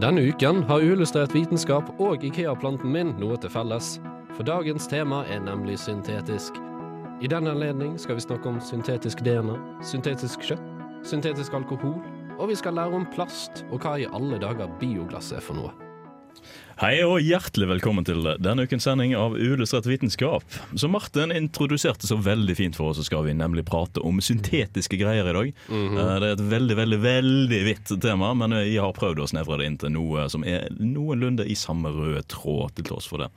Denne uken har Uillustrert vitenskap og Ikea-planten min noe til felles. For dagens tema er nemlig syntetisk. I den anledning skal vi snakke om syntetisk DNA, syntetisk kjøtt, syntetisk alkohol, og vi skal lære om plast og hva i alle dager bioglass er for noe. Hei og hjertelig velkommen til denne ukens sending av Uillustrert vitenskap. Som Martin introduserte så veldig fint for oss, så skal vi nemlig prate om syntetiske greier i dag. Mm -hmm. Det er et veldig, veldig veldig vidt tema, men jeg har prøvd å snevre det inn til noe som er noenlunde i samme røde tråd, til tross for det.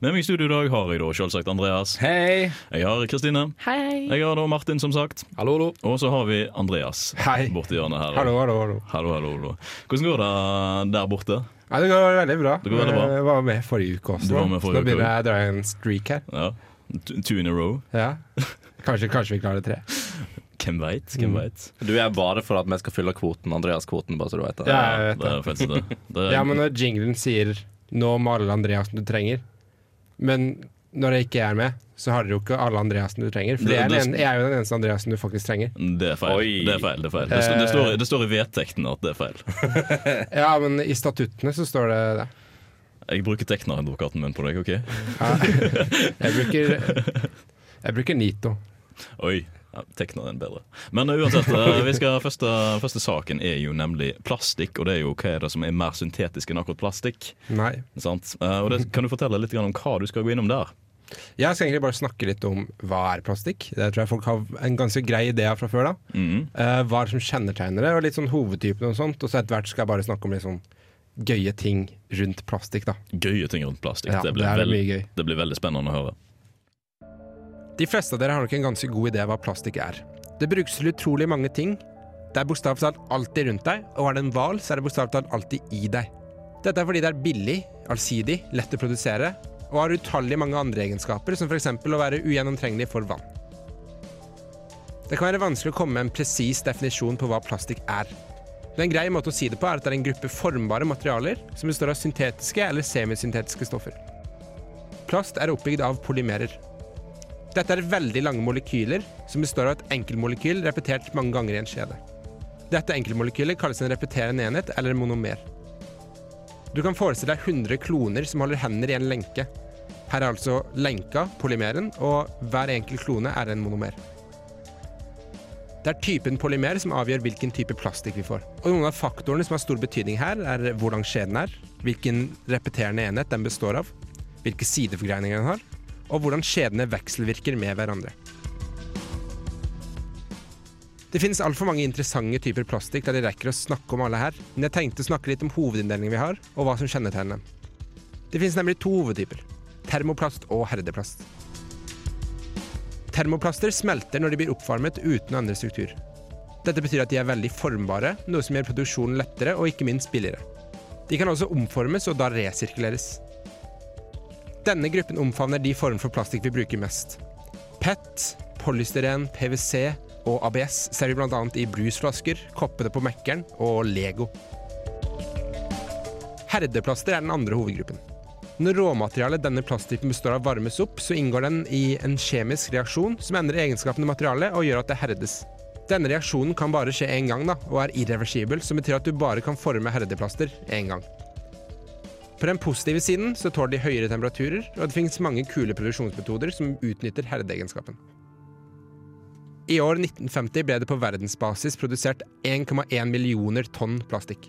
Med meg i studio i dag har jeg da selvsagt Andreas. Hei! Jeg har Kristine. Hei. Jeg har da Martin, som sagt. Hallo, hallo. Og så har vi Andreas Hei. borti hjørnet her. Hallo, hallo, hallo. Hallo, hallo, hallo. Hvordan går det der borte? Ja, det går veldig bra. Det går veldig bra. Jeg var med forrige uke også. Du var med så nå begynner jeg å dra en streak her. Ja. Two in a row. Ja. Kanskje, kanskje vi klarer tre. Hvem veit? Hvem Mm. veit? Du er bare for at vi skal fylle kvoten, Andreas-kvoten, bare så du vet det. Ja, jeg vet det er faktisk det. det er, Ja, men når jinglen sier 'nå maler Andreasen du trenger', men når jeg ikke er med, så har dere jo ikke alle Andreasen du trenger. For Det- er, det- den, jeg er jo den eneste Andreasen du faktisk trenger. det er feil. Oi. Det er feil, det er feil. Det, står, det, står, det står i vedtekten at det er feil. Ja, men i statuttene så står det det. Jeg bruker tekneradvokaten min på deg, OK? Ja. Jeg bruker Jeg bruker Nito. Oi. Ja, Tekner den bedre. Men uh, uansett, vi skal, første, første saken er jo nemlig plastikk. Og det er jo hva er det som er mer syntetisk enn akkurat plastikk. Nei. Sant? Uh, og det, Kan du fortelle litt om hva du skal gå innom der? Jeg skal egentlig bare snakke litt om hva er plastikk. Det tror jeg folk har en ganske grei idé av fra før. da mm. uh, Hva det som kjennetegner det, og litt sånn hovedtypen og sånt. Og så etter hvert skal jeg bare snakke om litt sånn gøye ting rundt plastikk. da Gøye ting rundt plastikk. Ja, det, det blir veld- mye gøy. det blir veldig spennende å høre. De fleste av dere har nok en ganske god idé av hva plastikk er. Det brukes til utrolig mange ting. Det er bokstavelig talt alltid rundt deg, og er det en hval, så er det bokstavelig talt alltid i deg. Dette er fordi det er billig, allsidig, lett å produsere, og har utallige mange andre egenskaper, som f.eks. å være ugjennomtrengelig for vann. Det kan være vanskelig å komme med en presis definisjon på hva plastikk er. Men en grei måte å si det på er at det er en gruppe formbare materialer som består av syntetiske eller semisyntetiske stoffer. Plast er oppbygd av polymerer. Dette er veldig lange molekyler som består av et enkeltmolekyl repetert mange ganger i en kjede. Dette enkeltmolekylet kalles en repeterende enhet eller en monomer. Du kan forestille deg 100 kloner som holder hender i en lenke. Her er altså lenka, polymeren, og hver enkelt klone er en monomer. Det er typen polymer som avgjør hvilken type plastikk vi får. Og noen av faktorene som har stor betydning her, er hvordan skjeden er, hvilken repeterende enhet den består av, hvilke sideforgreininger den har, og hvordan skjedene vekselvirker med hverandre. Det finnes altfor mange interessante typer plastikk der de rekker å snakke om alle her, men jeg tenkte å snakke litt om hovedinndelingen vi har, og hva som kjennetegner dem. Det finnes nemlig to hovedtyper. Termoplast og herdeplast. Termoplaster smelter når de blir oppvarmet uten andre struktur. Dette betyr at de er veldig formbare, noe som gjør produksjonen lettere og ikke minst billigere. De kan også omformes og da resirkuleres. Denne gruppen omfavner de former for plastikk vi bruker mest. PET, polystyren, PVC og ABS ser vi bl.a. i brusflasker, koppene på Mækkern og Lego. Herdeplaster er den andre hovedgruppen. Når råmaterialet denne plasttypen består av varmes opp, så inngår den i en kjemisk reaksjon som endrer egenskapene i materialet og gjør at det herdes. Denne reaksjonen kan bare skje én gang da, og er irreversibel, som betyr at du bare kan forme herdeplaster én gang. På den positive siden så tåler de høyere temperaturer, og det finnes mange kule produksjonsmetoder som utnytter herdeegenskapen. I år 1950 ble det på verdensbasis produsert 1,1 millioner tonn plastikk.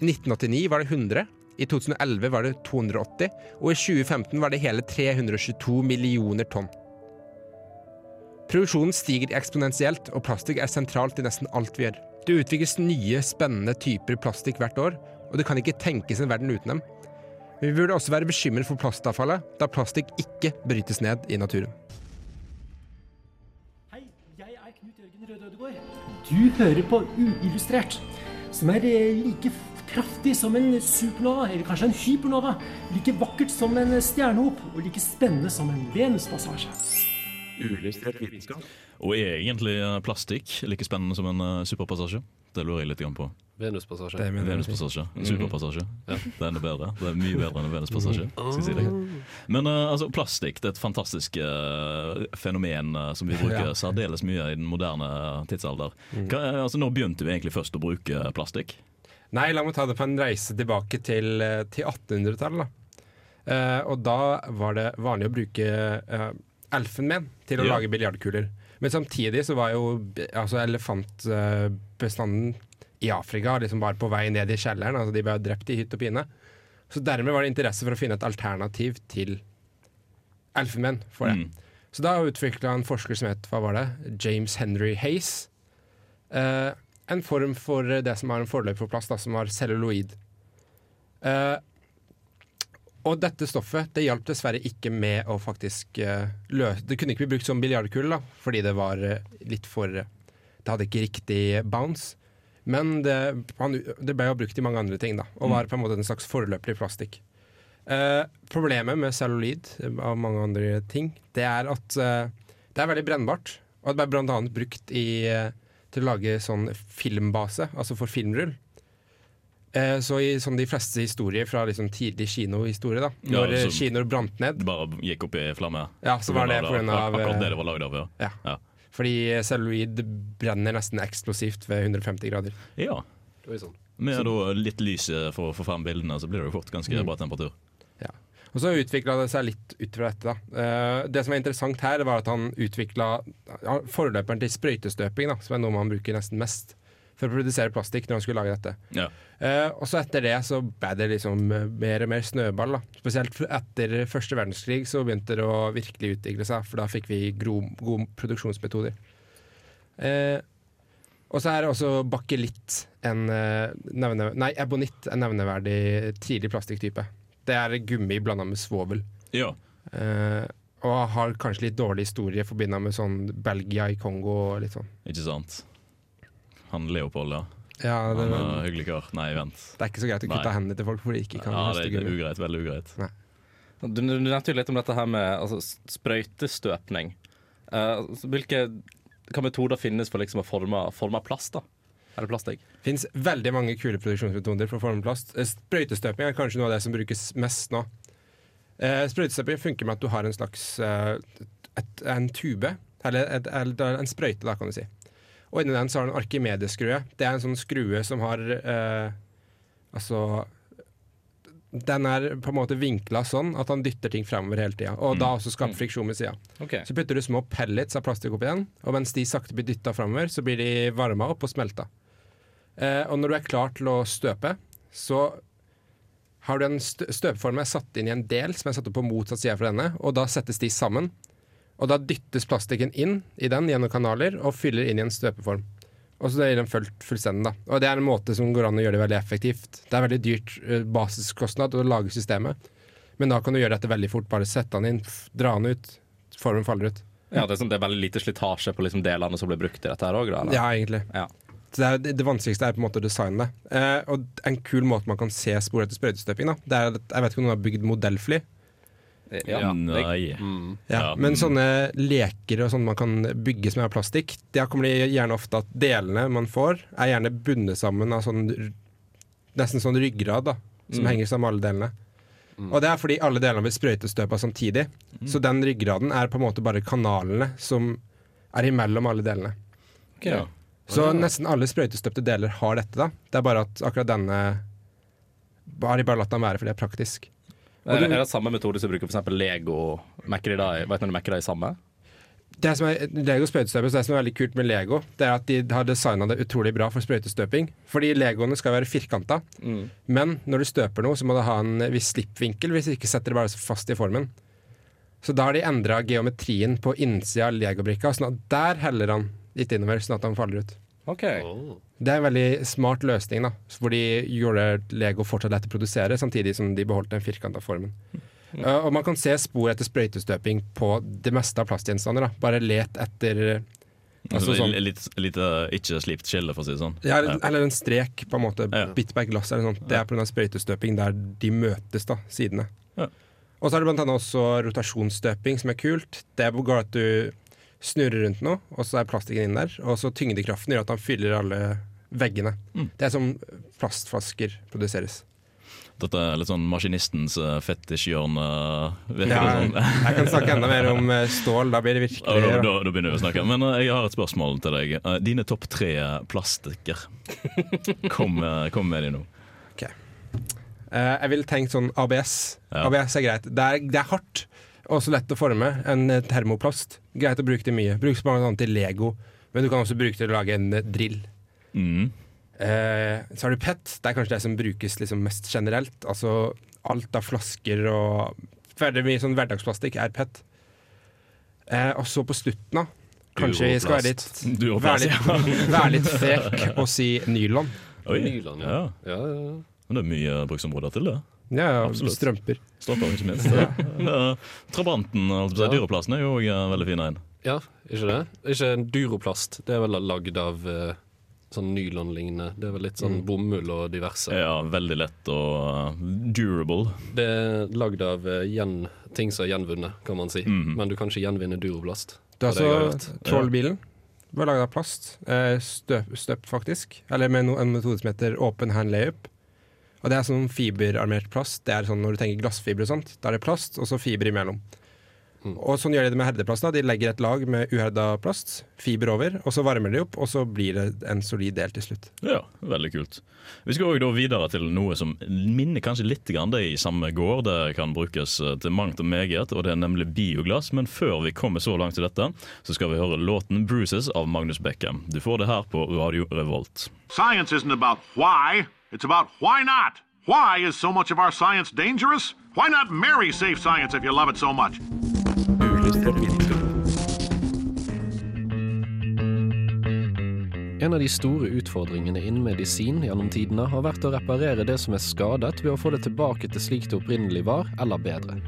I 1989 var det 100, i 2011 var det 280, og i 2015 var det hele 322 millioner tonn. Produksjonen stiger eksponentielt, og plastikk er sentralt i nesten alt vi gjør. Det utvikles nye, spennende typer plastikk hvert år, og det kan ikke tenkes en verden uten dem. Men vi burde også være bekymret for plastavfallet, da plastikk ikke brytes ned i naturen. Ødegård. Du hører på Uillustrert, som er eh, like kraftig som en supernova, eller kanskje en hypernova. Like vakkert som en stjernehop, og like spennende som en Venuspassasje. Og er egentlig eh, plastikk like spennende som en eh, superpassasje? Det lurer jeg litt på. Venuspasasje. Det er. Venuspassasje. En superpassasje. Det er enda bedre. Det er mye bedre enn en Venuspassasje. skal jeg si det Men uh, altså, plastikk det er et fantastisk uh, fenomen uh, som vi bruker Ja. særdeles mye i den moderne tidsalder. Hva, er- altså, når begynte vi egentlig først å bruke plastikk? Nei, la meg ta det på en reise tilbake til, til 1800-tallet. da. Eh, og da var det vanlig å bruke uh, elfenben til å Ja. lage biljardkuler. Men samtidig så var jo altså elefantbestanden i Afrika liksom bare på vei ned i kjelleren. altså De ble drept i hytt og pine. Så dermed var det interesse for å finne et alternativ til elfenben for det. Mm. Så da utvikla en forsker som het hva var det? James Henry Hayes. Eh, en form for det som har en forløper for plast, da, som var celluloid. Eh, og dette stoffet det hjalp dessverre ikke med å faktisk eh, løse Det kunne ikke bli brukt som biljardkule, fordi det var eh, litt for Det hadde ikke riktig bounce. Men det, han, det ble jo brukt i mange andre ting, da, og var på en måte en slags foreløpig plastikk. Eh, problemet med celluloid eh, og mange andre ting, det er at eh, det er veldig brennbart. Og det ble annet brukt i, eh, til å lage sånn filmbase, altså for filmrull. Eh, så i sånn de fleste historier fra liksom tidlig kinohistorie, da, når ja, kinoer brant ned, Det bare gikk opp i flamme. ja, så var det av akkurat det eh, det var lagd av. Ja. ja. Ja. Fordi celluloid brenner nesten eksplosivt ved 150 grader. ja. Sånn. Med da litt lys eh, for å få frem bildene, så blir det jo fort ganske Mm. bra temperatur. Ja. Og så utvikla det seg litt ut fra dette. da. Eh, det som er interessant her, var at han utvikla forløperen til sprøytestøping, da, som er noe man bruker nesten mest for å produsere plastikk når han skulle lage dette. Ja. Uh, og så etter det så ble det liksom eh, mer og mer snøball. da. Spesielt etter første verdenskrig så begynte det å virkelig utvikle seg, for da fikk vi gode produksjonsmetoder. Uh, og så er også bakelitt en nevne, Nei, ebonitt en nevneverdig tidlig plastikktype. Det er gummi blanda med svovel. ja. Uh, og har kanskje litt dårlig historie forbinda med sånn Belgia i Kongo og litt sånn. Ikke sant. Han Leopold, ja. Ja, det, Han er hyggelig kar. Nei, vent. det er ikke så greit å kutte Nei. hendene til folk fordi de ikke kan Ja, det, det er ugreit. Veldig ugreit. Du, du nevnte jo litt om dette her med altså, sprøytestøpning. Uh, hvilke hva metoder finnes for liksom å forme, forme plast? da? Er det plastikk? Det fins veldig mange kule produksjonsmetoder for å forme plast. Eh, Sprøytestøping er kanskje noe av det som brukes mest nå. Eh, Sprøytestøping funker med at du har en slags et, en tube, eller, et, eller en sprøyte, da, kan du si. Og inni den så har du en Arkimedes-skrue. Det er en sånn skrue som har eh, Altså Den er på en måte vinkla sånn at han dytter ting fremover hele tida. Og da også skaper friksjon med sida. Okay. Så putter du små pellets av plastikk oppi den, og mens de sakte blir dytta framover, så blir de varma opp og smelta. Eh, og når du er klar til å støpe, så har du en stø støpeform er satt inn i en del som er satt opp på motsatt side fra denne, og da settes de sammen. Og da dyttes plastikken inn i den gjennom kanaler og fyller inn i en støpeform. Og så gir den fullt fullstendig, da. Og det er en måte som går an å gjøre det veldig effektivt. Det er veldig dyrt eh, basiskostnad å lage systemet, men da kan du gjøre dette veldig fort. Bare sette den inn, dra den ut, formen faller ut. Ja, det er, sånn, det er veldig lite slitasje på liksom delene som blir brukt i dette her òg? Ja, egentlig. Ja. Det, er, det vanskeligste er på en måte å designe det. Eh, og en kul måte man kan se spor etter sprøytestøping, da. Det er, at- jeg vet ikke om noen har bygd modellfly. Ja, det, Nei. Mm. Ja, Ja, men mm. sånne leker og sånn man kan bygge som er av plastikk, der kommer det gjerne ofte at delene man får, er gjerne bundet sammen av sånn nesten sånn ryggrad, da, som Mm. henger sammen med alle delene. Og det er fordi alle delene blir sprøytestøpa samtidig. Så den ryggraden er på en måte bare kanalene som er imellom alle delene. Okay, Ja. Så nesten alle sprøytestøpte deler har dette, da. Det er bare at akkurat denne har de bare latt den være, for det er praktisk. Er, er det samme metode som bruker f.eks. Lego? Mekker de da, i- vet du når de mekker det samme? Det som er Lego sprøytestøping, det som er veldig kult med Lego, det er at de har designa det utrolig bra for sprøytestøping. Fordi legoene skal være firkanta, men når du støper noe, så må det ha en viss slippvinkel, hvis ikke setter det bare fast i formen. Så da har de endra geometrien på innsida av legobrikka, sånn at der heller han litt innover, sånn at han faller ut. OK. Det er en veldig smart løsning, da, hvor de gjorde Lego fortsatt lett å produsere, samtidig som de beholdt den firkanta formen. Uh, og man kan se spor etter sprøytestøping på det meste av plastgjenstander. da. Bare let etter altså Altså, sånn, litt, litt uh, ikke slipt skille, for å si det sånn. ja, eller, eller en strek, på en måte. Ja. Bitt på et glass eller noe sånt. Det er pga. sprøytestøping der de møtes, da, sidene. Ja. Og så er det blant annet også rotasjonsstøping, som er kult. Det går at du snurrer rundt noe, og så er plastikken inn der. Og så tyngdekraften gjør at han fyller alle veggene. Mm. Det er som plastflasker produseres. Dette er litt sånn maskinistens uh, fetisjhjørne. Ja, sånn. jeg kan snakke enda mer om eh, stål. Da blir det Ja, da, virkelig da, da begynner vi å snakke. Men eh, jeg har et spørsmål til deg. Eh, dine topp tre plastikker. Kom, med- kom med de nå. Eh, Jeg ville tenkt sånn ABS. Ja. ABS er greit. Det er, det er hardt og så lett å forme. En eh, termoplast. Greit å bruke det mye. Brukes bl.a. til Lego, men du kan også bruke det til å lage en eh, drill. Mm. Eh, så har du PET. Det er kanskje det som brukes liksom mest generelt. Altså alt av flasker og veldig mye sånn hverdagsplastikk er PET. Eh, og så på slutten, da. Kanskje vi skal være litt, være litt, være litt fek og si nylon. Oi. Nylon, ja. Ja. Ja, ja, ja. Men det er mye bruksområder til det. Ja, ja, Absolutt. strømper. Stopper ikke minst. Ja. Trabanten, altså, dyreplassen, er jo òg veldig fin en. ja, ikke det? Ikke en duroplast. Det er vel lagd av eh, sånn nylonlignende. Det er vel litt sånn Mm. bomull og diverse. Ja, veldig lett og uh, durable. Det er lagd av eh, gjen, ting som er gjenvunnet, kan man si. Mm. Men du kan ikke gjenvinne duroplast. Du har Det er altså Trollbilen. Var laget av plast. Støpt, støp, faktisk. Eller med no, en metode som heter open hand layup. Og det er sånn fiberarmert plast. Det er sånn Når du tenker glassfiber og sånt, da er det plast, og så fiber imellom. Mm. Og sånn gjør de det med herdeplast. De legger et lag med uherda plast, fiber over, og så varmer de opp, og så blir det en solid del til slutt. Ja, veldig kult. Vi skal også da videre til noe som minner kanskje litt grann det i samme gård. Det kan brukes eh, til mangt og meget, og det er nemlig bioglass. Men før vi kommer så langt til dette, så skal vi høre låten 'Bruises' av Magnus Beckham. Du får det her på Radio Revolt. Science isn't about why, it's about why not. Why is so much of our science dangerous? Why not marry safe science if you love it so much? En av de store utfordringene innen medisin gjennom tidene har vært å reparere det som er skadet, ved å få det tilbake til slik det opprinnelig var, eller bedre.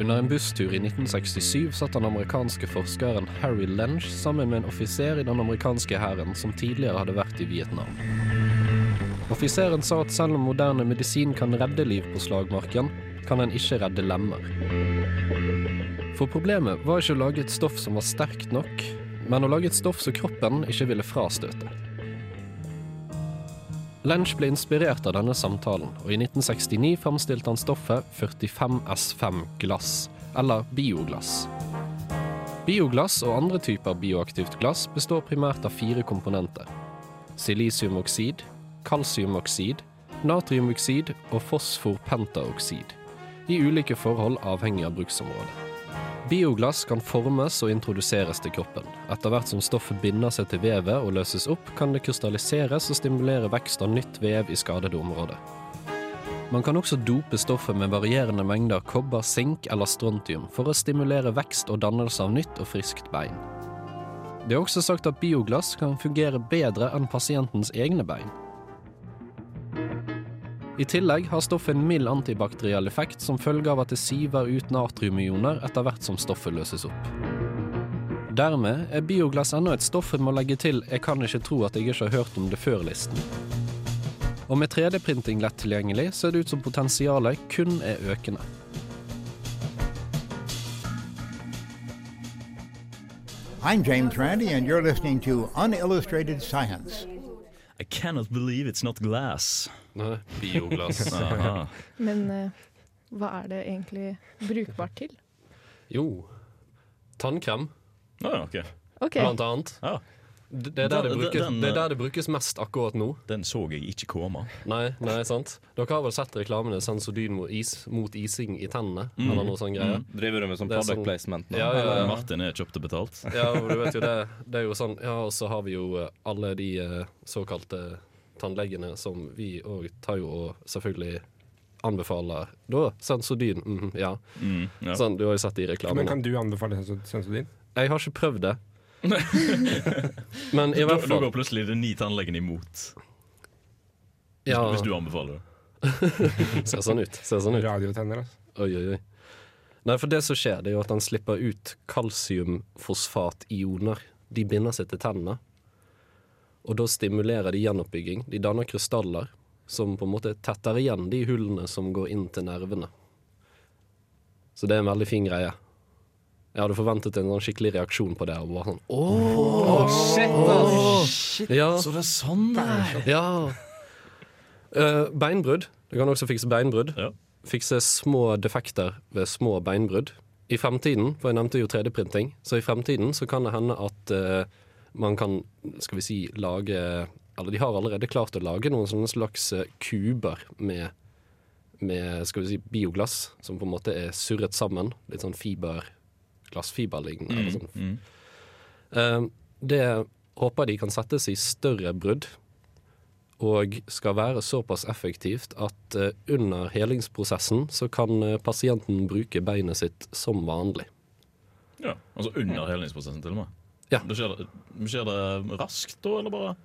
Under en busstur i 1967 satt den amerikanske forskeren Harry Lench sammen med en offiser i den amerikanske hæren som tidligere hadde vært i Vietnam. Offiseren sa at selv om moderne medisin kan redde liv på slagmarken, kan den ikke redde lemmer. For problemet var ikke å lage et stoff som var sterkt nok, men å lage et stoff som kroppen ikke ville frastøte. Lench ble inspirert av denne samtalen, og i 1969 framstilte han stoffet 45S5-glass, eller bioglass. Bioglass og andre typer bioaktivt glass består primært av fire komponenter. Silisiumoksid, kalsiumoksid, natriumoksid og fosforpentaoksid, i ulike forhold avhengig av bruksområde. Bioglass kan formes og introduseres til kroppen. Etter hvert som stoffet binder seg til vevet og løses opp, kan det krystalliseres og stimulere vekst av nytt vev i skadede områder. Man kan også dope stoffet med varierende mengder kobber, sink eller strontium for å stimulere vekst og dannelse av nytt og friskt bein. Det er også sagt at bioglass kan fungere bedre enn pasientens egne bein. I tillegg har stoffet en mild antibakteriell effekt som følge av at det siver ut natriumioner etter hvert som stoffet løses opp. Dermed er bioglass ennå et stoff en må legge til 'jeg kan ikke tro at jeg ikke har hørt om det før'-listen. Og med 3D-printing lett tilgjengelig ser det ut som potensialet kun er økende. I'm James Randi, and you're listening to Unillustrated Science. I cannot believe it's not glass. Nei, bioglass. Men uh, hva er det egentlig brukbart til? jo. Tannkrem, Ah, ok. OK. blant annet. Ja, Det det er der det brukes, den, det er der det brukes mest akkurat nå. den så jeg ikke komme. Nei, nei, sant? Dere har vel sett reklamene Sensodyn mot, is, mot ising i tennene? Eller noe sånn greier? Driver du med sånn Det product sånn- placement nå? Ja, ja, ja. Martin er kjøpt og betalt. Ja, og du vet jo det. Det er jo sånn Ja, og så har vi jo eh, alle de eh, såkalte tannlegene som vi òg tar jo og selvfølgelig anbefaler da Sensodyn. mhm, ja. Mm, ja. Sånn, du har jo sett de Men reklamene. kan du anbefale Sensodyn? Jeg har ikke prøvd det. Men i hvert fall da går plutselig den ni tannlegen imot, hvis, ja, hvis du anbefaler det. Ser sånn ut. Ser sånn ut. Radiotenner, altså. Oi, oi, oi. Nei, for det som skjer, det er jo at den slipper ut kalsiumfosfationer. De binder seg til tennene. Og da stimulerer de gjenoppbygging. De danner krystaller som på en måte tetter igjen de hullene som går inn til nervene. Så det er en veldig fin greie. Jeg hadde forventet en sånn skikkelig reaksjon på det. Og bare sånn Åh, shit, ass! Ja, Så det er sånn det er! ja. Uh, beinbrudd. Du kan også fikse beinbrudd. Ja. Fikse små defekter ved små beinbrudd. I fremtiden, for jeg nevnte jo 3D-printing, så i fremtiden så kan det hende at uh, man kan, skal vi si, lage Eller de har allerede klart å lage noen sånne slags eh, kuber med, med skal vi si, bioglass, som på en måte er surret sammen. Litt sånn fiber, glassfiberlignende. eller sånn. Mm. Eh, det håper de kan settes i større brudd, og skal være såpass effektivt at eh, under helingsprosessen så kan eh, pasienten bruke beinet sitt som vanlig. Ja, altså under helingsprosessen til og med. Ja. Det skjer, det, skjer det raskt da, eller bare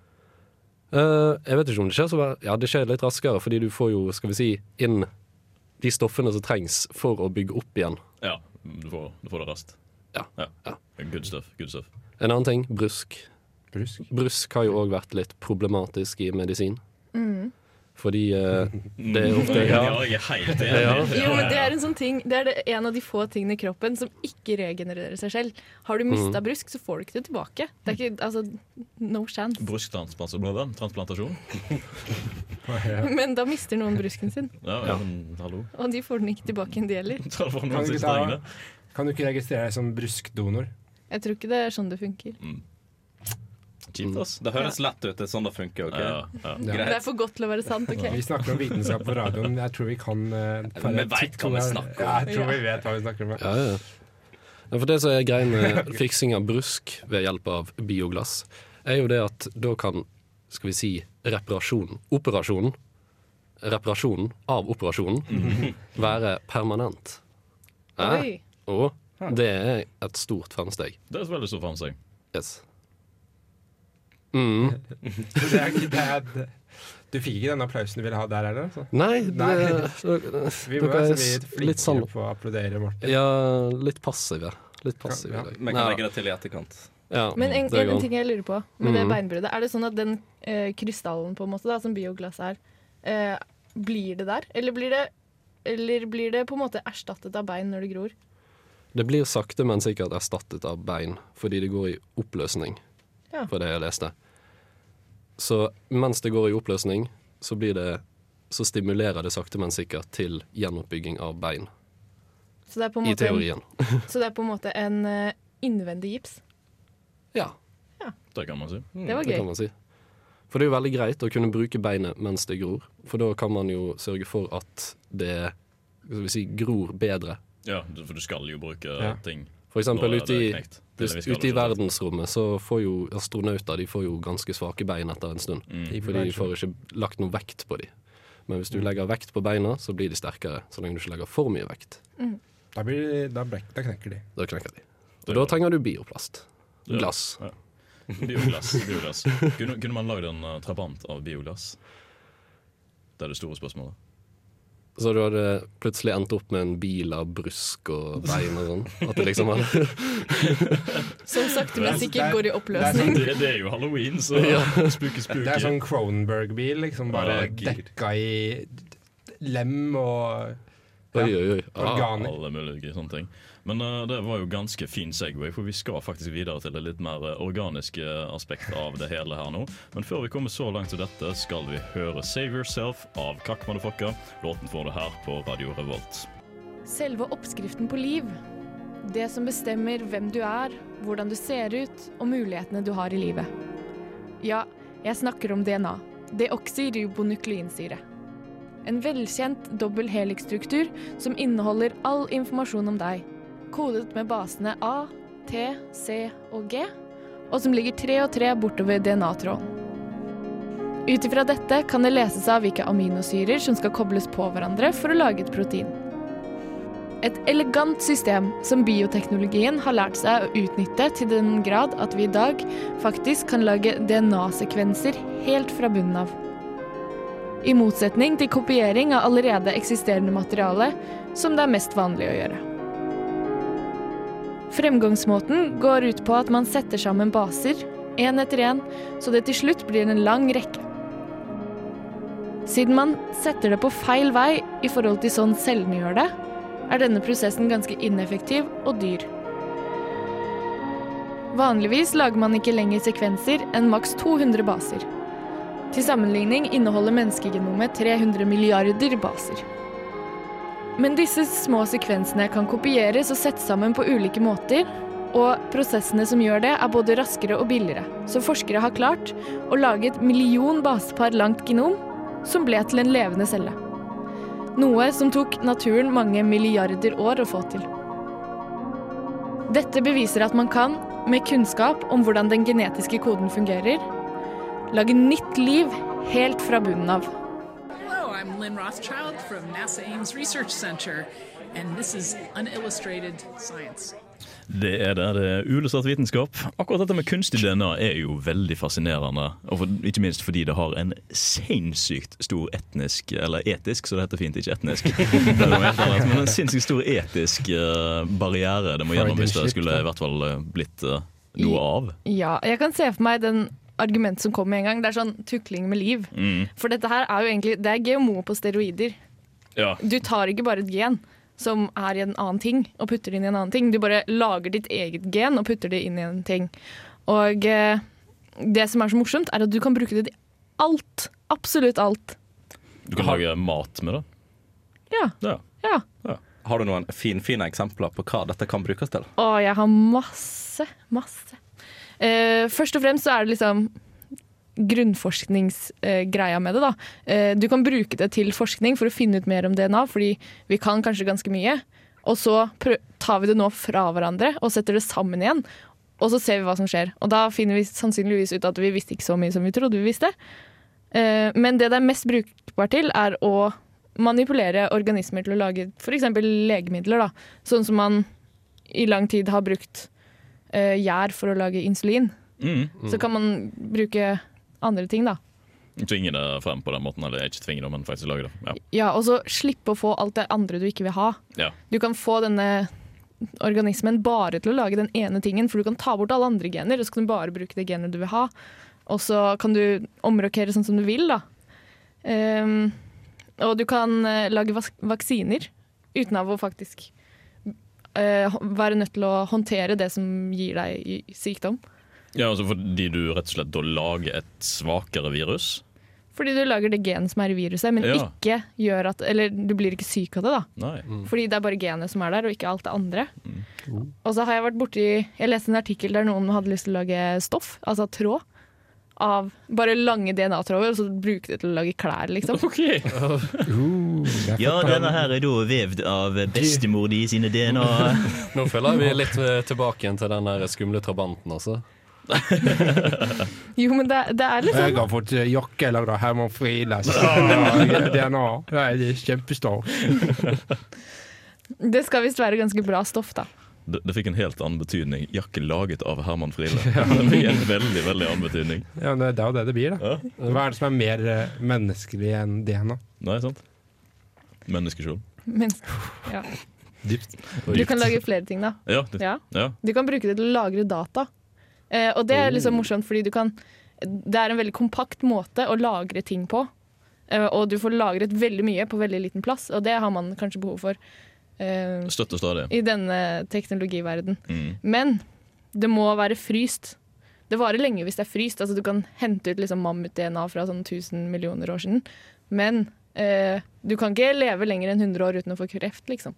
Uh, jeg vet ikke om det skjer så bare, Ja, det skjer litt raskere, fordi du får jo, skal vi si, inn de stoffene som trengs for å bygge opp igjen. Ja, du får, du får det raskt. Ja. Ja. Good stuff. good stuff. En annen ting, brusk. Brusk. Brusk har jo òg vært litt problematisk i medisin. Mm. Fordi uh, det er ofte ja, ja. Jo, men det er en sånn ting Det er det, en av de få tingene i kroppen som ikke regenererer seg selv. Har du mista Mm. brusk, så får du ikke det tilbake. Det er ikke, altså, no chance. Brusktransplantasjon? Men da mister noen brusken sin, Ja, ja, men hallo. og de får den ikke tilbake igjen, de heller. Kan du, ikke kan du ikke registrere deg som bruskdonor? Jeg tror ikke det er sånn det funker. Kjipt, ass. Det høres lett ut. Det er sånn det funker. ok? Ja, ja. Ja. Det er for godt til å være sant, OK? Vi snakker om vitenskap på radioen. Jeg tror vi kan uh, vi vet hva vi snakker om. Ja, jeg tror vi vet hva vi snakker om. Ja, ja. Ja, For det som er greia med fiksing av brusk ved hjelp av bioglass, er jo det at da kan, skal vi si, reparasjonen, operasjonen, reparasjonen av operasjonen, være permanent. Eh? Og det er et stort fremsteg. Det er et veldig stort fremsteg. Yes. Mm. Det er, ikke- det er, du fikk ikke den applausen du ville ha der, eller? Så. Nei, Nei. det, Vi må være altså er flinkere på å applaudere Martin. Ja, litt passive. Litt passive. Ja, ja. Men kan legge det til i etterkant. ja, Men en, en, ting jeg lurer på med det Mhm. beinbruddet. Er det sånn at den eh, krystallen på en måte da, som bioglass er, eh, blir det der? Eller blir det, eller blir det på en måte erstattet av bein når det gror? Det blir sakte, men sikkert erstattet av bein, fordi det går i oppløsning, Ja. for det jeg leste. Så mens det går i oppløsning, så blir det så stimulerer det sakte, men sikkert til gjenoppbygging av bein, Så det er på en i måte, en, teorien. så det er på en, måte en eh, innvendig gips. Ja, Det kan man si. Det var det gøy. kan man si. For det er jo veldig greit å kunne bruke beinet mens det gror, for da kan man jo sørge for at det skal vi si, gror bedre. Ja, for du skal jo bruke Ja. ting For eksempel ute i, ute i verdensrommet så får jo astronauter de får jo ganske svake bein etter en stund. Mm. Fordi de får ikke lagt noe vekt på dem. Men hvis du legger vekt på beina, så blir de sterkere. Så lenge du ikke legger for mye vekt. Da, blir, da, brek, da knekker de. Da knekker de. Og da er- trenger du bioplast. Glass. Ja. Bioglass. bioglass. Kunne, kunne man lagd en uh, trabant av bioglass? Det er det store spørsmålet. Så du hadde plutselig endt opp med en bil av brusk og bein og sånn. At det liksom hadde Som sagt, men Det er- sikkert går i det er oppløsning. Det, det er jo halloween, så Ja. spooky spooky. Det er sånn Cronenberg-bil, liksom bare Ja, dekka i lem og Oi, oi, oi. Ah, organer. Alle mulige sånne ting. Men uh, det var jo ganske fin Segway, for vi skal faktisk videre til det litt mer uh, organiske aspektet av det hele her nå. Men før vi kommer så langt til dette, skal vi høre 'Save Yourself' av Kakk Motherfucker. Låten får du her på Radio Revolt. Selve oppskriften på liv. Det som bestemmer hvem du er, hvordan du ser ut og mulighetene du har i livet. Ja, jeg snakker om DNA. Deoksyribonukleинsyre. En velkjent dobbel helix-struktur som inneholder all informasjon om deg, kodet med basene A, T, C og G, og som ligger tre og tre bortover DNA-tråden. Ut ifra dette kan det leses av hvilke aminosyrer som skal kobles på hverandre for å lage et protein. Et elegant system som bioteknologien har lært seg å utnytte til den grad at vi i dag faktisk kan lage DNA-sekvenser helt fra bunnen av. I motsetning til kopiering av allerede eksisterende materiale, som det er mest vanlig å gjøre. Fremgangsmåten går ut på at man setter sammen baser, én etter én, så det til slutt blir en lang rekke. Siden man setter det på feil vei i forhold til sånn cellene gjør det, er denne prosessen ganske ineffektiv og dyr. Vanligvis lager man ikke lenger sekvenser enn maks 200 baser. Til sammenligning inneholder menneskegenomet 300 milliarder baser. Men disse små sekvensene kan kopieres og settes sammen på ulike måter, og prosessene som gjør det, er både raskere og billigere. Så forskere har klart å lage et million basepar langt genom som ble til en levende celle. Noe som tok naturen mange milliarder år å få til. Dette beviser at man kan, med kunnskap om hvordan den genetiske koden fungerer, lage nytt liv helt fra bunnen av. I'm Lynn Rothschild from NASA Ames Research Center, and this is Unillustrated Science. Det er det. Det er uillustrert vitenskap. Akkurat dette med kunstig DNA er jo veldig fascinerende. Og for, ikke minst fordi det har en sinnssykt stor etnisk, eller etisk, så det heter fint, ikke etnisk. Annet, men en sinnssykt stor etisk uh, barriere det må gjennom hvis det skulle i hvert fall eh, blitt uh, noe av. Ja, jeg kan se for meg den argument som kom med en gang. Det er sånn tukling med liv. Mm. For dette her er jo egentlig Det er GMO på steroider. Ja. Du tar ikke bare et gen som er i en annen ting, og putter det inn i en annen ting. Du bare lager ditt eget gen og putter det inn i en ting. Og eh, det som er så morsomt, er at du kan bruke det til alt. Absolutt alt. Du kan lage mat med det. Ja. Ja. ja. Har du noen finfine eksempler på hva dette kan brukes til? Å, jeg har masse, masse. Eh, først og fremst så er det liksom grunnforskningsgreia med det. da. Eh, du kan bruke det til forskning for å finne ut mer om DNA, fordi vi kan kanskje ganske mye. Og så tar vi det nå fra hverandre og setter det sammen igjen. Og så ser vi hva som skjer. Og da finner vi sannsynligvis ut at vi visste ikke så mye som vi trodde vi visste. Eh, men det det er mest brukbart til, er å manipulere organismer til å lage f.eks. legemidler. da. Sånn som man i lang tid har brukt eh, gjær for å lage insulin. Mm. Så kan man bruke andre ting, da. Tvinge det frem på den måten, eller ikke tvinge det, men faktisk lage det. Ja. Ja, Og så slippe å få alt det andre du ikke vil ha. Ja. Du kan få denne organismen bare til å lage den ene tingen, for du kan ta bort alle andre gener, og så kan du bare bruke det genet du vil ha. Og så kan du omrokere sånn som du vil, da. Um, og du kan eh, lage vaksiner uten av å faktisk være nødt til å håndtere det som gir deg sykdom. Ja, altså Fordi du rett og slett da lager et svakere virus? Fordi du lager det genet som er i viruset, men Ja. ikke gjør at Eller du blir ikke syk av det, da. Mm. Fordi det er bare genet som er der, og ikke alt det andre. Mm. Og så har jeg vært borti Jeg leste en artikkel der noen hadde lyst til å lage stoff, altså tråd, av bare lange DNA-tråder, og så bruke det til å lage klær, liksom. Ja, denne her er da vevd av bestemor di sine DNA. Nå føler jeg vi er litt eh, tilbake igjen til den der skumle trabanten, altså. Jo, men det, det er litt sånn Jeg har fått eh, jakke lagd av Herman Frieles. DNA. Jeg er kjempestor. Det skal visst være ganske bra stoff, da. Det, det fikk en helt annen betydning. Jakken laget av Herman Friele. Det fikk en veldig veldig annen betydning. Ja, det det er jo det det blir, da. Ja. Hva er det som er mer eh, menneskelig enn DNA? Nei, sant? Menneskeskjold. Men, ja. Dypt. Du kan lage flere ting, da. Ja, det, Ja. ja. Du kan bruke det til å lagre data. Eh, og det er liksom morsomt, fordi du kan Det er en veldig kompakt måte å lagre ting på. Eh, og du får lagret veldig mye på veldig liten plass, og det har man kanskje behov for eh, Støtt stadig. i denne teknologiverden. Mm. Men det må være fryst. Det varer lenge hvis det er fryst. Altså, du kan hente ut liksom, mammut-DNA fra sånn 1000 millioner år siden. Men eh, du kan ikke leve lenger enn 100 år uten å få kreft, liksom.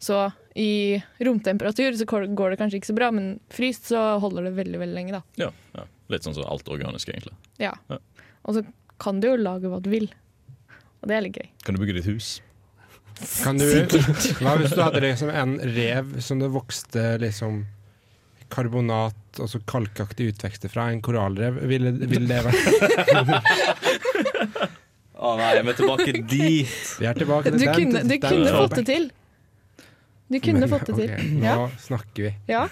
Så i romtemperatur så går det kanskje ikke så bra, men fryst så holder det veldig veldig lenge. da. Ja, ja. Litt sånn som alt organisk, egentlig. Ja. Ja. Og så kan du jo lage hva du vil. Og det er litt gøy. Kan du bygge ditt hus? Kan du, hva hvis du hadde liksom en rev som det vokste liksom karbonat og kalkaktig kalkaktige utvekster fra, en korallrev? Ville, ville det vært Å nei, jeg er tilbake dit. Vi er tilbake Du til den. kunne, du den- kunne fått det til. Du kunne fått det til. Okay, nå Ja. snakker vi. ja.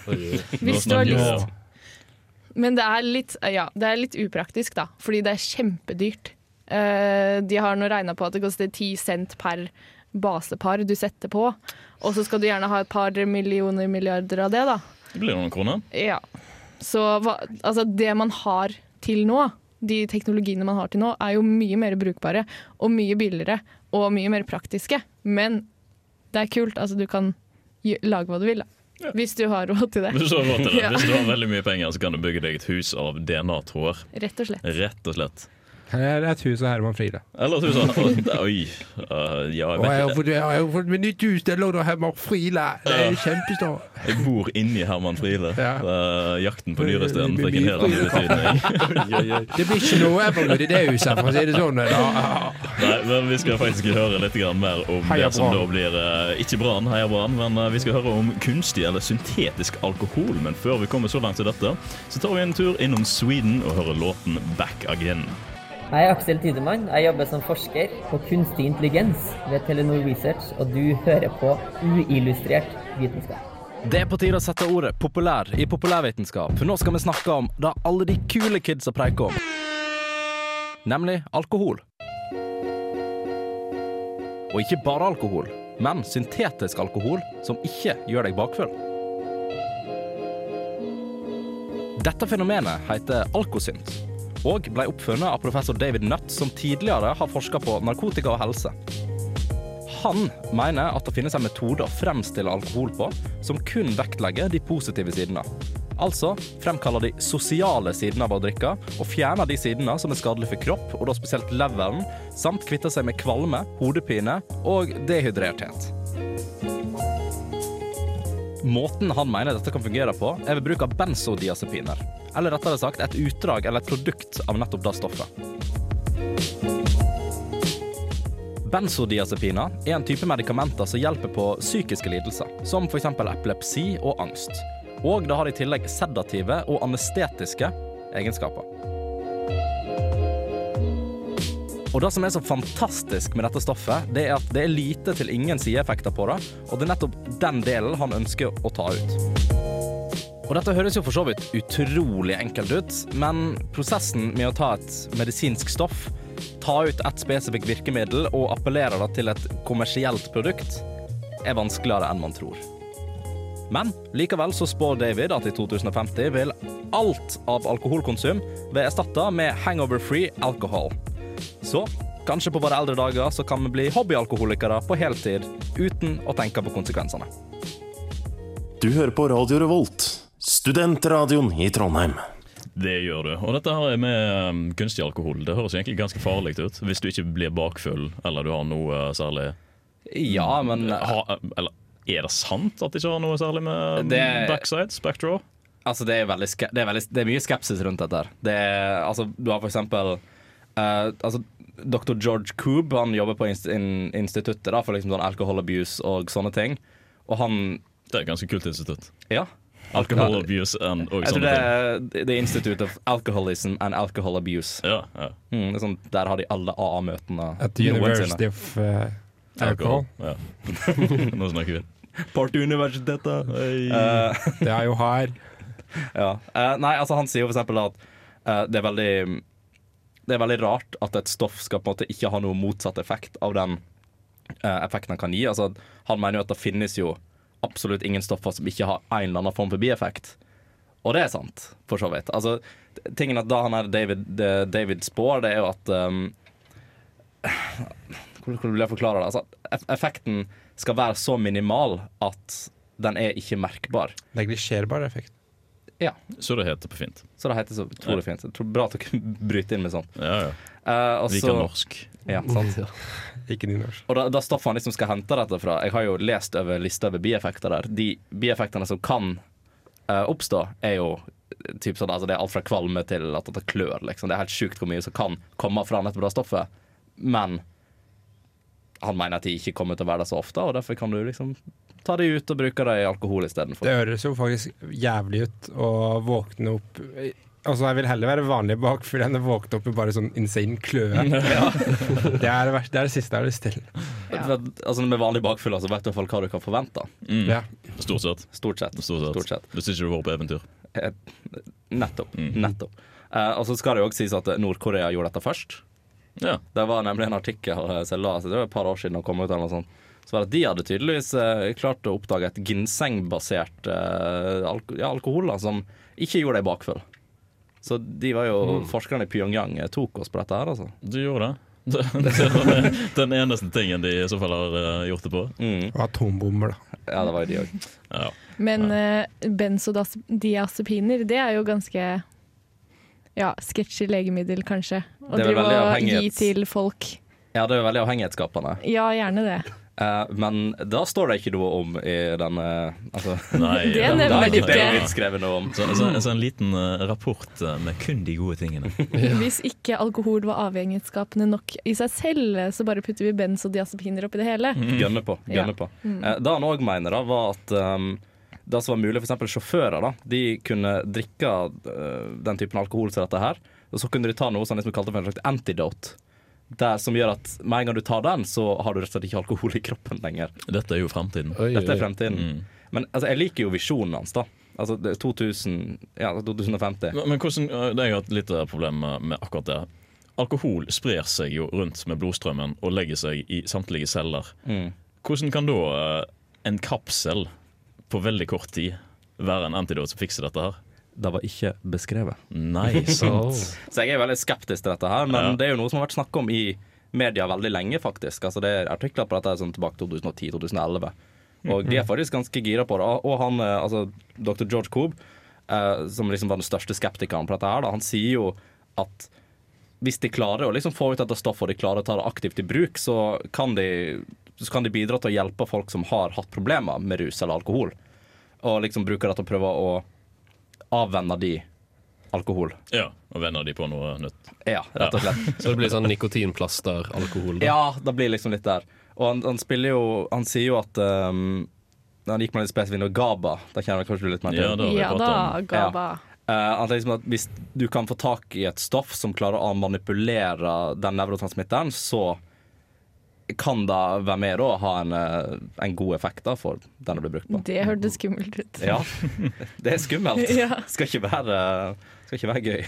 Hvis du har lyst. Men det er litt, ja, det er litt upraktisk, da. Fordi det er kjempedyrt. Uh, de har nå regna på at det koster 10 cent per basepar du setter på. Og så skal du gjerne ha et par millioner milliarder av det, da. Det blir noen kroner. Ja. Så altså det man har til nå, de teknologiene man har til nå, er jo mye mer brukbare og mye billigere og mye mer praktiske. Men det er kult. Altså du kan lage hva du vil, da. Hvis du har råd til det. Hvis du har råd til det. Ja. Hvis du har veldig mye penger, så kan du bygge deg et hus av DNA-tråder. Rett og slett. Rett og slett. Her er av Herman Friele. Eller at du sa Oi. uh, ja, jeg, vet, ikke. jeg har fått meg nytt hus, det lå der Herman Friele. Det er kjempestort. jeg bor inni Herman Friele. Ja. Uh, jakten på nyresteinen fikk en helt annen betydning. Det blir ikke noe Evergood i det huset, for å si det sånn. Nei, men Vi skal faktisk høre litt mer om det som da blir uh, Ikke Brann, heia Brann, men eh, vi skal høre om kunstig eller syntetisk alkohol. Men før vi kommer så langt til dette, så tar vi en tur innom Sweden og hører låten Back Again. Jeg er Aksel Tidemann. Jeg jobber som forsker på kunstig intelligens ved Telenor Research, og du hører på uillustrert vitenskap. Det er på tide å sette ordet populær i populærvitenskap, nå skal vi snakke om det alle de kule kidsa preiker om. Nemlig alkohol. Og ikke bare alkohol, men syntetisk alkohol som ikke gjør deg bakfull. Dette fenomenet heter alkosynt, og ble oppfunnet av professor David Nutt, som tidligere har forska på narkotika og helse. Han mener at det finnes en metode å fremstille alkohol på som kun vektlegger de positive sidene. Altså fremkaller de sosiale sidene av å drikke, og fjerner de sidene som er skadelige for kropp, og da spesielt leveren, samt kvitter seg med kvalme, hodepine og dehydrerthet. Måten han mener dette kan fungere på, er ved bruk av benzodiazepiner. Eller rettere sagt et utdrag eller et produkt av nettopp det stoffet. Benzodiazepiner er en type medikamenter som hjelper på psykiske lidelser, som f.eks. epilepsi og angst. Og det har i tillegg sedative og anestetiske egenskaper. Og det som er så fantastisk med dette stoffet, det er at det er lite til ingen sideeffekter på det, og det er nettopp den delen han ønsker å ta ut. Og dette høres jo for så vidt utrolig enkelt ut, men prosessen med å ta et medisinsk stoff, ta ut et spesifikt virkemiddel og appellere det til et kommersielt produkt, er vanskeligere enn man tror. Men likevel så spår David at i 2050 vil alt av alkoholkonsum være erstatta med hangover-free alcohol. Så kanskje på våre eldre dager så kan vi bli hobbyalkoholikere på heltid uten å tenke på konsekvensene. Du hører på Radio Revolt, studentradioen i Trondheim. Det gjør du. Og dette her med um, kunstig alkohol Det høres egentlig ganske farlig ut hvis du ikke blir bakfull eller du har noe uh, særlig Ja, men ha, Eller er det sant at det ikke har noe særlig med Det- backside? Spectra? Altså, det er, veldig det, er veldig, det er mye skepsis rundt dette. Det er, altså, du har for eksempel uh, altså, Dr. George Coob han jobber på inst in instituttet da, for liksom sånn alkohol abuse og sånne ting. Og han Det er et ganske kult institutt. Ja. Alcohol abuse and, og Jeg tror sånne det ting. er The Institute of Alcoholism and Alcohol Abuse. Ja, ja. Mm, det er sånn, der har de alle AA-møtene At the. University of uh, Alcohol. Ja. Nå snakker vi. Partyuniversitetet. Hey. Uh, Det er jo her. ja. Uh, nei, altså han sier jo for eksempel at uh, det er veldig Det er veldig rart at et stoff skal på en måte ikke ha noe motsatt effekt av den eh, effekten han kan gi. Altså, han mener jo at det finnes jo absolutt ingen stoffer som ikke har en eller annen form for bieffekt. Og det er sant, for så vidt. Altså, tingen at da han er David, David spår, det er jo at um, Hvordan vil jeg forklare det? Altså, effekten skal være så minimal at den er ikke merkbar. Neglisjerbar effekt. Ja. Så det heter på fint. Så det heter så utrolig fint. Bra at dere bryter inn med sånt. Ja, ja. Uh, og Vi så- kan norsk. Ja, sant. Ikke nynorsk. Og da, da stoffet han liksom skal hente dette fra Jeg har jo lest over lista over bieffekter der. De bieffektene som kan uh, oppstå, er jo typ sånn, altså Det er alt fra kvalme til at det klør. Liksom. Det er helt sjukt hvor mye som kan komme fra nettopp det stoffet. Men han mener at de ikke kommer til å være det så ofte, og derfor kan du liksom ta de ut og bruke det i alkohol istedenfor. Det høres jo faktisk jævlig ut å våkne opp Altså, jeg vil heller være vanlig bakfull enn å våkne opp med bare sånn insane kløe. det, er det, verste, det er det siste jeg har lyst til. Ja. altså Med vanlig bakfyll så vet du i hvert fall hva du kan forvente. Mm. Ja. Stort sett. Stort sett. Stort sett. Stort sett. Hvis ikke du var på eventyr. Eh, Nettopp. Mm. nettopp. Eh, og så skal det jo også sies at Nord-Korea gjorde dette først. Ja. Det var nemlig en artikkel eh, som la seg, det var et par år siden og kom ut. eller noe sånt. Så var det at De hadde tydeligvis eh, klart å oppdage et ginsengbasert eh, alko ja, alkohol da, som ikke gjorde deg bakfull. Så de var jo forskerne i Pyongyang eh, tok oss på dette her, altså. Du gjorde det. Det, det den- eneste tingen de i så fall har eh, gjort det på. Mm. Og atombomber, da. Ja, det var jo de òg. Ja. Men uh, benzodiazepiner, det er jo ganske ja, sketsjy legemiddel, kanskje. Vel drive og gi til folk. Ja, det er jo veldig avhengighetsskapende. Ja, gjerne det. Eh, men da står det ikke noe om i denne altså, Nei, Det ja, nevner Da er ikke det blitt skrevet noe om. Så, så, så en liten uh, rapport eh, med kun de gode tingene. Hvis ikke alkohol var avhengighetsskapende nok i seg selv, så bare putter vi benzodiazepiner oppi det hele. Gønne på. Gønne Ja. på. Mm. Eh, det han òg mener, da, var at um, det som var mulig, f.eks. sjåfører, da, de kunne drikke den typen alkohol som dette her, og så kunne de ta noe som liksom kalte for en slags antidote. Der, som gjør at med en gang du tar den, så har du rett og slett ikke alkohol i kroppen lenger. Dette er jo fremtiden. Dette er fremtiden. Mm. Men altså, jeg liker jo visjonen hans, da. Altså det er 2000, ja, 2050. Men, men hvordan, eh, det er jo et lite problem med, med akkurat det. Alkohol sprer seg jo rundt med blodstrømmen og legger seg i samtlige celler. Mm. Hvordan kan da eh, en kapsel på veldig kort tid være en antidot som fikser dette her? Det var ikke beskrevet. Nei, sant. Så jeg er veldig skeptisk til dette her, men Ja. det er jo noe som har vært snakk om i media veldig lenge, faktisk. Altså Det er artikler på dette sånn tilbake til 2010-2011. Og de er faktisk ganske gira på det. Og han, eh, altså dr. George Coob, eh, som liksom var den største skeptikeren på dette her, da, han sier jo at hvis de klarer å liksom få ut dette stoffet og de klarer å ta det aktivt i bruk, så kan de, så kan de bidra til å hjelpe folk som har hatt problemer med rus eller alkohol. Og liksom bruke det til å prøve å avvenne de alkohol. Ja, og vender de på noe nytt. Ja, rett og slett. Så det blir sånn nikotinplaster, alkohol? Ja, det blir liksom litt der. Og han, han spiller jo Han sier jo at um, Han gikk med litt spesifikt og GABA. Det kjenner jeg kanskje du litt mer til. Ja, da, Ja da. GABA. Eh, at liksom at hvis du kan få tak i et stoff som klarer å manipulere den nevrotransmitteren, så kan det være med å ha en, eh, en god effekt da, for den det blir brukt på. Det hørtes skummelt ut. Ja, det er skummelt. Ja. Skal ikke være, skal ikke være gøy.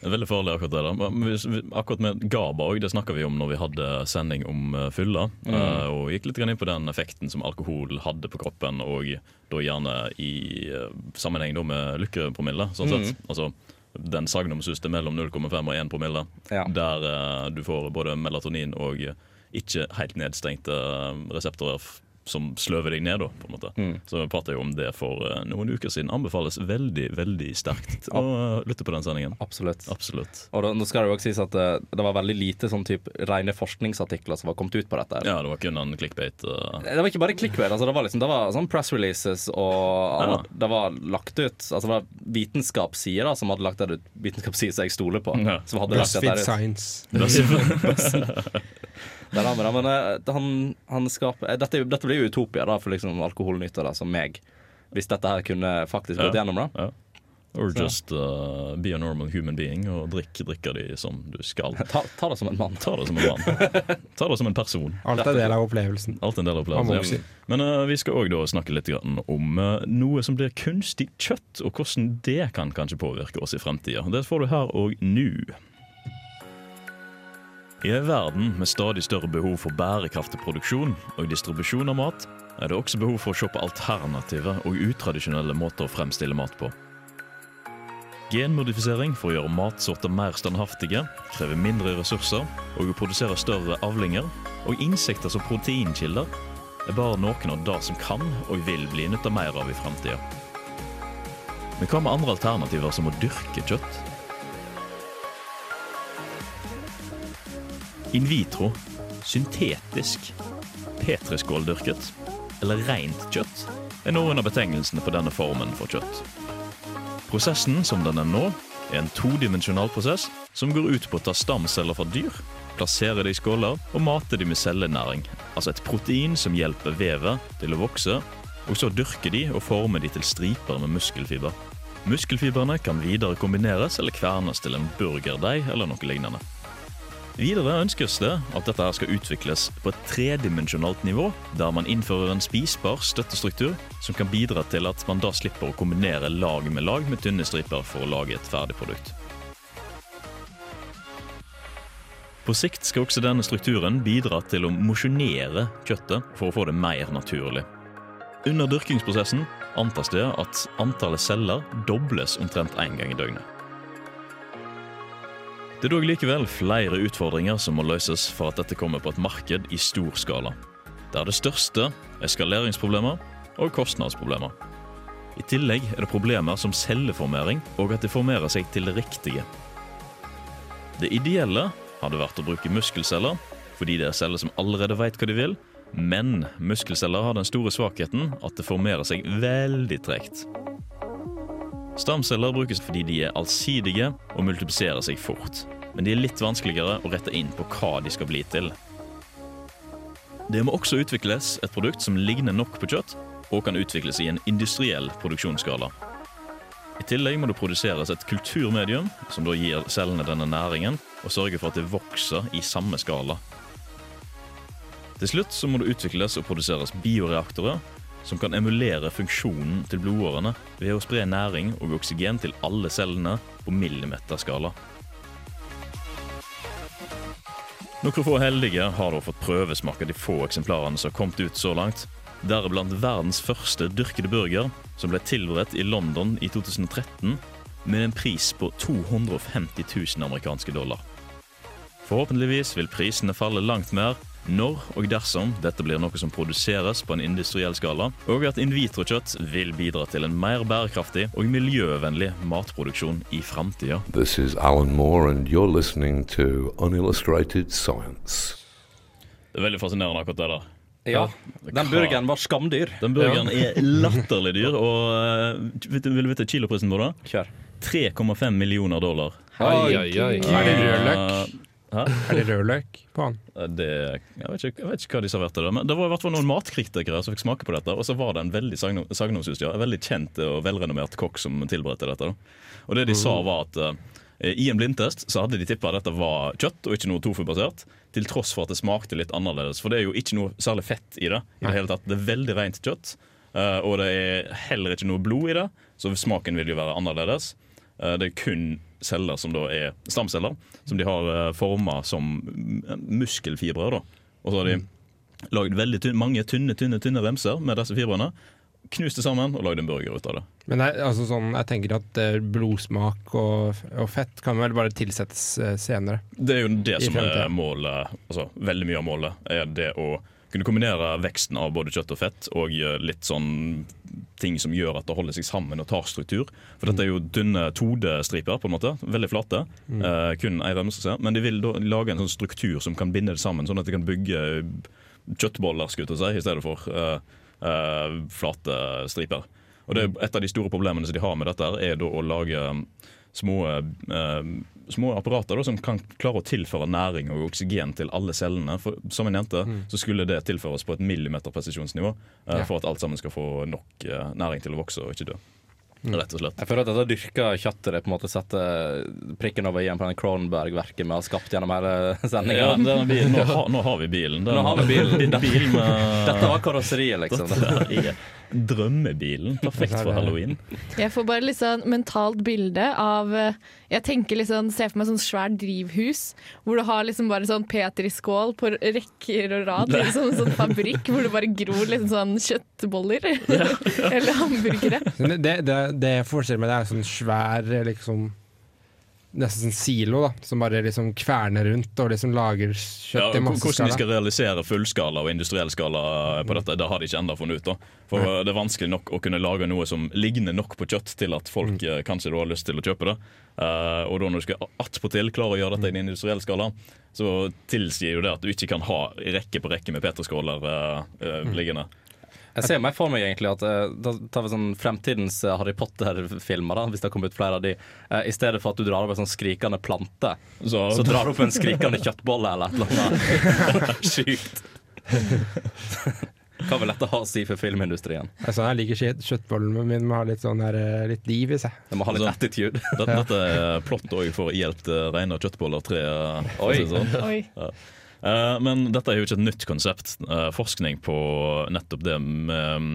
Det er veldig farlig akkurat det. da vi- akkurat med GABA også, det snakka vi om når vi hadde sending om eh, fylla. Mm. eh, og gikk litt inn på den effekten som alkohol hadde på kroppen, og da gjerne i sammenheng da med lykkepromille. Sånn sett. Mm. Altså den sagnomsuste mellom 0,5 og 1 promille, Ja. der uh, du får både melatonin og ikke helt nedstengte eh, reseptorer som sløver deg ned, da, på en måte. Mm. Så vi pratet jo om det for uh, noen uker siden. Anbefales veldig, veldig sterkt å uh, lytte på den sendingen. Absolutt. Absolutt. Og da, nå skal det jo også sies at uh, det var veldig lite sånn type rene forskningsartikler som var kommet ut på dette. Ja, det var kun en clickbait. Det var ikke bare clickbait. Altså det, var liksom, det var sånn press releases, og Ja. det var lagt ut Altså det var vitenskapssider da, som hadde lagt det ut. Vitenskapssider som jeg stoler på. Ja. Som hadde lagt dette ut. Science. Der har. Men eh, han, han skaper eh, dette, dette blir jo utopia da, for liksom alkoholnytere som meg. Hvis dette her kunne faktisk gått Ja. gjennom, da. Ja. Or just uh, be a normal human being og drikk drikker de som du skal. Ta, ta det som en mann. Ta det som en mann. Ta det som en person. Alt er del av opplevelsen. Alt er en del av opplevelsen. Men uh, vi skal òg snakke litt grann om uh, noe som blir kunstig kjøtt, og hvordan det kan kanskje påvirke oss i fremtida. Det får du her og nå. I en verden med stadig større behov for bærekraftig produksjon og distribusjon av mat, er det også behov for å se på alternative og utradisjonelle måter å fremstille mat på. Genmodifisering for å gjøre matsorter mer standhaftige krever mindre ressurser og å produsere større avlinger, og insekter som proteinkilder er bare noen av det som kan og vil bli nytta mer av i framtida. Men hva med andre alternativer som å dyrke kjøtt? In vitro, syntetisk, petriskåldyrket eller rent kjøtt er noen av betegnelsene på denne formen for kjøtt. Prosessen som den er nå, er en todimensjonal prosess som går ut på å ta stamceller fra dyr, plassere det i skåler og mate dem med cellenæring, altså et protein som hjelper vevet til å vokse, og så dyrke de og forme de til striper med muskelfiber. Muskelfibrene kan videre kombineres eller kvernes til en burgerdeig eller noe lignende. Videre ønskes det at dette skal utvikles på et tredimensjonalt nivå, der man innfører en spisbar støttestruktur som kan bidra til at man da slipper å kombinere lag med lag med tynne striper for å lage et ferdig produkt. På sikt skal også denne strukturen bidra til å mosjonere kjøttet for å få det mer naturlig. Under dyrkingsprosessen antas det at antallet celler dobles omtrent én gang i døgnet. Det er dog likevel flere utfordringer som må løses for at dette kommer på et marked i stor skala. Der det største eskaleringsproblemer og kostnadsproblemer. I tillegg er det problemer som celleformering og at de formerer seg til det riktige. Det ideelle hadde vært å bruke muskelceller, fordi det er celler som allerede vet hva de vil, men muskelceller har den store svakheten at det formerer seg veldig tregt. Stamceller brukes fordi de er allsidige og multipliserer seg fort. Men de er litt vanskeligere å rette inn på hva de skal bli til. Det må også utvikles et produkt som ligner nok på kjøtt, og kan utvikles i en industriell produksjonsskala. I tillegg må det produseres et kulturmedium, som da gir cellene denne næringen, og sørger for at det vokser i samme skala. Til slutt så må det utvikles og produseres bioreaktorer, som kan emulere funksjonen til blodårene ved å spre næring og oksygen til alle cellene på millimeterskala. Noen få heldige har da fått prøvesmake de få eksemplarene som har kommet ut så langt. Deriblant verdens første dyrkede burger, som ble tilberedt i London i 2013 med en pris på 250 000 amerikanske dollar. Forhåpentligvis vil prisene falle langt mer når og dersom dette blir noe som produseres på en industriell skala, og at in vitro-kjøtt vil bidra til en mer bærekraftig og miljøvennlig matproduksjon i framtida. This is Alan Moore, and you're listening to Unillustrated Science. Det er veldig fascinerende akkurat det der. Ja, den burgeren var skamdyr. Den burgeren er latterlig dyr, og eh, vet du, vil du vite kiloprisen på det? Kjør. 3,5 millioner dollar. Oi, oi, oi. Er det rødløk? Hæ? Er det rødløk på den? Det, jeg, vet ikke, jeg vet ikke hva de serverte der, men det var i hvert fall noen matkritikere som fikk smake på dette. Og så var det en veldig sagno- ja, en veldig kjent og velrenommert kokk som tilberedte dette. Da. Og det de sa var at uh, i en blindtest så hadde de tippa at dette var kjøtt og ikke noe tofu-basert. Til tross for at det smakte litt annerledes. For det er jo ikke noe særlig fett i det. i Det hele tatt. Det er veldig rent kjøtt. uh, og det er heller ikke noe blod i det, så smaken vil jo være annerledes. Eh, det er kun celler som da er stamceller, som de har uh, forma som mm, muskelfibre. da. Og så har de lagd veldig tynne, mange tynne tynne, tynne remser med disse fibrene. Knust det sammen og lagd en burger ut av det. Men jeg, altså sånn, jeg tenker at eh, blodsmak og, og fett kan vel bare tilsettes eh, senere. Det er jo det som er målet. Altså, veldig mye av målet er det å kunne kombinere veksten av både kjøtt og fett og litt sånn ting som gjør at det holder seg sammen og tar struktur. For dette er jo dynne todestriper, på en måte. Veldig flate. Mm. Eh, kun ei remse. Men de vil da lage en sånn struktur som kan binde det sammen, sånn at de kan bygge kjøttboller skulle jeg si, i stedet for eh, eh, flate striper. Og det Et av de store problemene som de har med dette, er da å lage små, eh, små apparater da, som kan klare å tilføre næring og oksygen til alle cellene. For, som jeg nevnte, så skulle det tilføres på et millimeterpresisjonsnivå uh, Ja. for at alt sammen skal få nok uh, næring til å vokse og ikke dø. Rett og slett. Jeg føler at dette dyrka kjøttet på en måte setter prikken over i-en på den Kronberg-verket vi har skapt gjennom hele sendinga. Ja, nå, har, nå har vi bilen. Den- Nå har vi bilen. Din bil med Dette var karosseriet, liksom. Dette er drømmebilen. Perfekt for halloween. Jeg får bare litt sånn mentalt bilde av eh, Jeg tenker liksom, ser for meg sånn svært drivhus hvor du har liksom bare sånn petriskål på rekker og rad. Liksom en sånn fabrikk hvor det bare gror liksom sånn kjøttboller. Eller hamburgere. Det, det, det jeg forestiller meg, det er sånn svær liksom Nesten sånn silo, da, som bare liksom kverner rundt og liksom lager Ja, kjøtt i hvordan de skal realisere fullskala og industriell skala på dette, det har de ikke ennå funnet ut. da. For Nei. Det er vanskelig nok å kunne lage noe som ligner nok på kjøtt til at folk Mm. eh, kanskje har lyst til å kjøpe det. Uh, og da når du skal attpåtil klare å gjøre dette i en industriell skala, så tilsier jo det at du ikke kan ha rekke på rekke med peterskåler uh, uh, liggende. Jeg ser meg for meg egentlig at eh, da tar vi sånn fremtidens eh, Harry Potter-filmer, da, hvis det har kommet ut flere av de. Eh, I stedet for at du drar opp en sånn skrikende plante, så, så drar du opp en skrikende kjøttbolle eller et eller annet. Sykt. Hva vil dette ha å si for filmindustrien? Altså, jeg liker ikke kjøttbollene mine må ha litt, sånn her, litt liv i seg. Det må ha litt attitude. Dette, dette er plott òg for å til reine kjøttboller 3. Oi. sånn. Oi. Ja. Eh, men dette er jo ikke et nytt konsept. Eh, forskning på nettopp det med mm,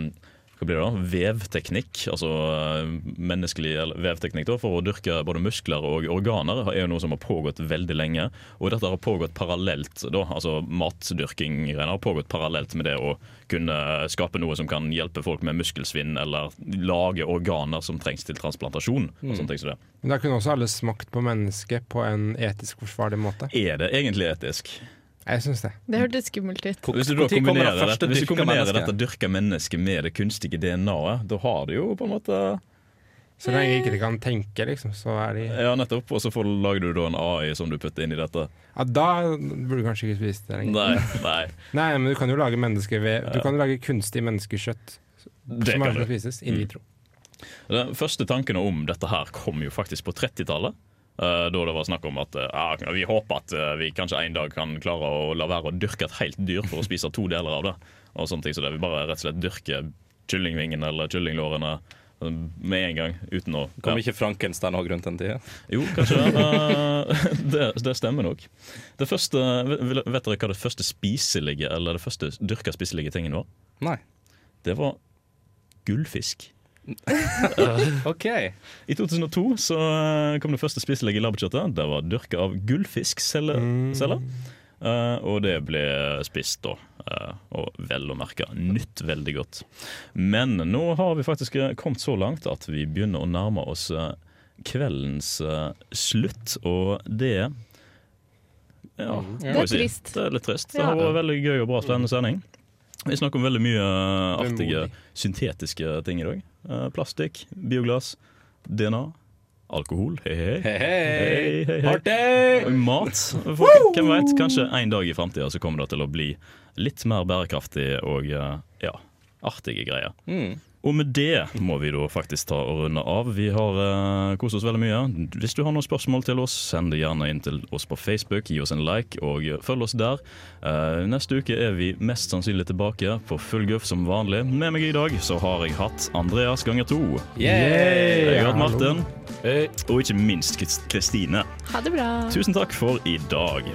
hva blir det da? Vevteknikk, altså eh, menneskelig vevteknikk da, for å dyrke både muskler og organer, er jo noe som har pågått veldig lenge. Og dette har pågått parallelt, da, altså matdyrking har pågått parallelt med det å kunne skape noe som kan hjelpe folk med muskelsvinn, eller lage organer som trengs til transplantasjon. og Mm. sånne ting som det. Men da kunne også alle smakt på mennesket på en etisk forsvarlig måte. Er det egentlig etisk? Jeg syns det. Det hørtes skummelt ut. Hvis du, da Hvor det kombinerer, dette, hvis du kombinerer mennesket? dette dyrka mennesket med det kunstige DNA-et, da har du jo på en måte Så lenge ikke de kan tenke, liksom, så er de Ja, nettopp. Og så får, lager du da en AI som du putter inn i dette. Ja, da burde du kanskje ikke spise det lenger. Nei, nei. Nei, men du kan jo lage mennesker ved Du kan jo lage kunstig menneskekjøtt Det som kan bare spises in vitro. Den første tanken om dette her kom jo faktisk på 30-tallet. Eh, Da det var snakk om at eh, ja, vi håper at eh, vi kanskje en dag kan klare å la være å dyrke et helt dyr for å spise to deler av det. Og sånne ting, Så det vi bare rett og slett dyrker kyllingvingene eller kyllinglårene med en gang. Uten å Kom ikke Frankenstein òg rundt den tida? Jo, kanskje det. Det. Det stemmer nok. Det første, vet dere hva det første spiselige Eller det første dyrka spiselige tingen var? Nei. Det var gullfisk. OK. I 2002 så eh, kom det første spiselige labbekjøttet. Det var dyrka av gullfiskceller. Eh, og det ble spist da. Uh, og vel å merke nytt veldig godt. Men nå har vi faktisk kommet så langt at vi begynner å nærme oss kveldens uh, slutt, og det ja, Det er si. trist. Det er litt trist. Det Ja. har vært veldig gøy og bra spennende sending. Vi snakker om veldig mye artige syntetiske ting i dag. Eh, plastikk, bioglass, DNA, alkohol. Hei, hei. Hei, Hei, hei, hei. Party! Mat. For, hvem vet, kanskje en dag i framtida så kommer det til å bli litt mer bærekraftig og eh, ja, artige greier. Mm. Og med det må vi da faktisk ta og runde av. Vi har uh, kost oss veldig mye. Hvis du har noen spørsmål til oss, send det gjerne inn til oss på Facebook. Gi oss en like og følg oss der. Uh, neste uke er vi mest sannsynlig tilbake på full guff som vanlig. Med meg i dag så har jeg hatt Andreas ganger to. Yay! Jeg har hatt Martin. Hey. Og ikke minst Kristine. Ha det bra. Tusen takk for i dag.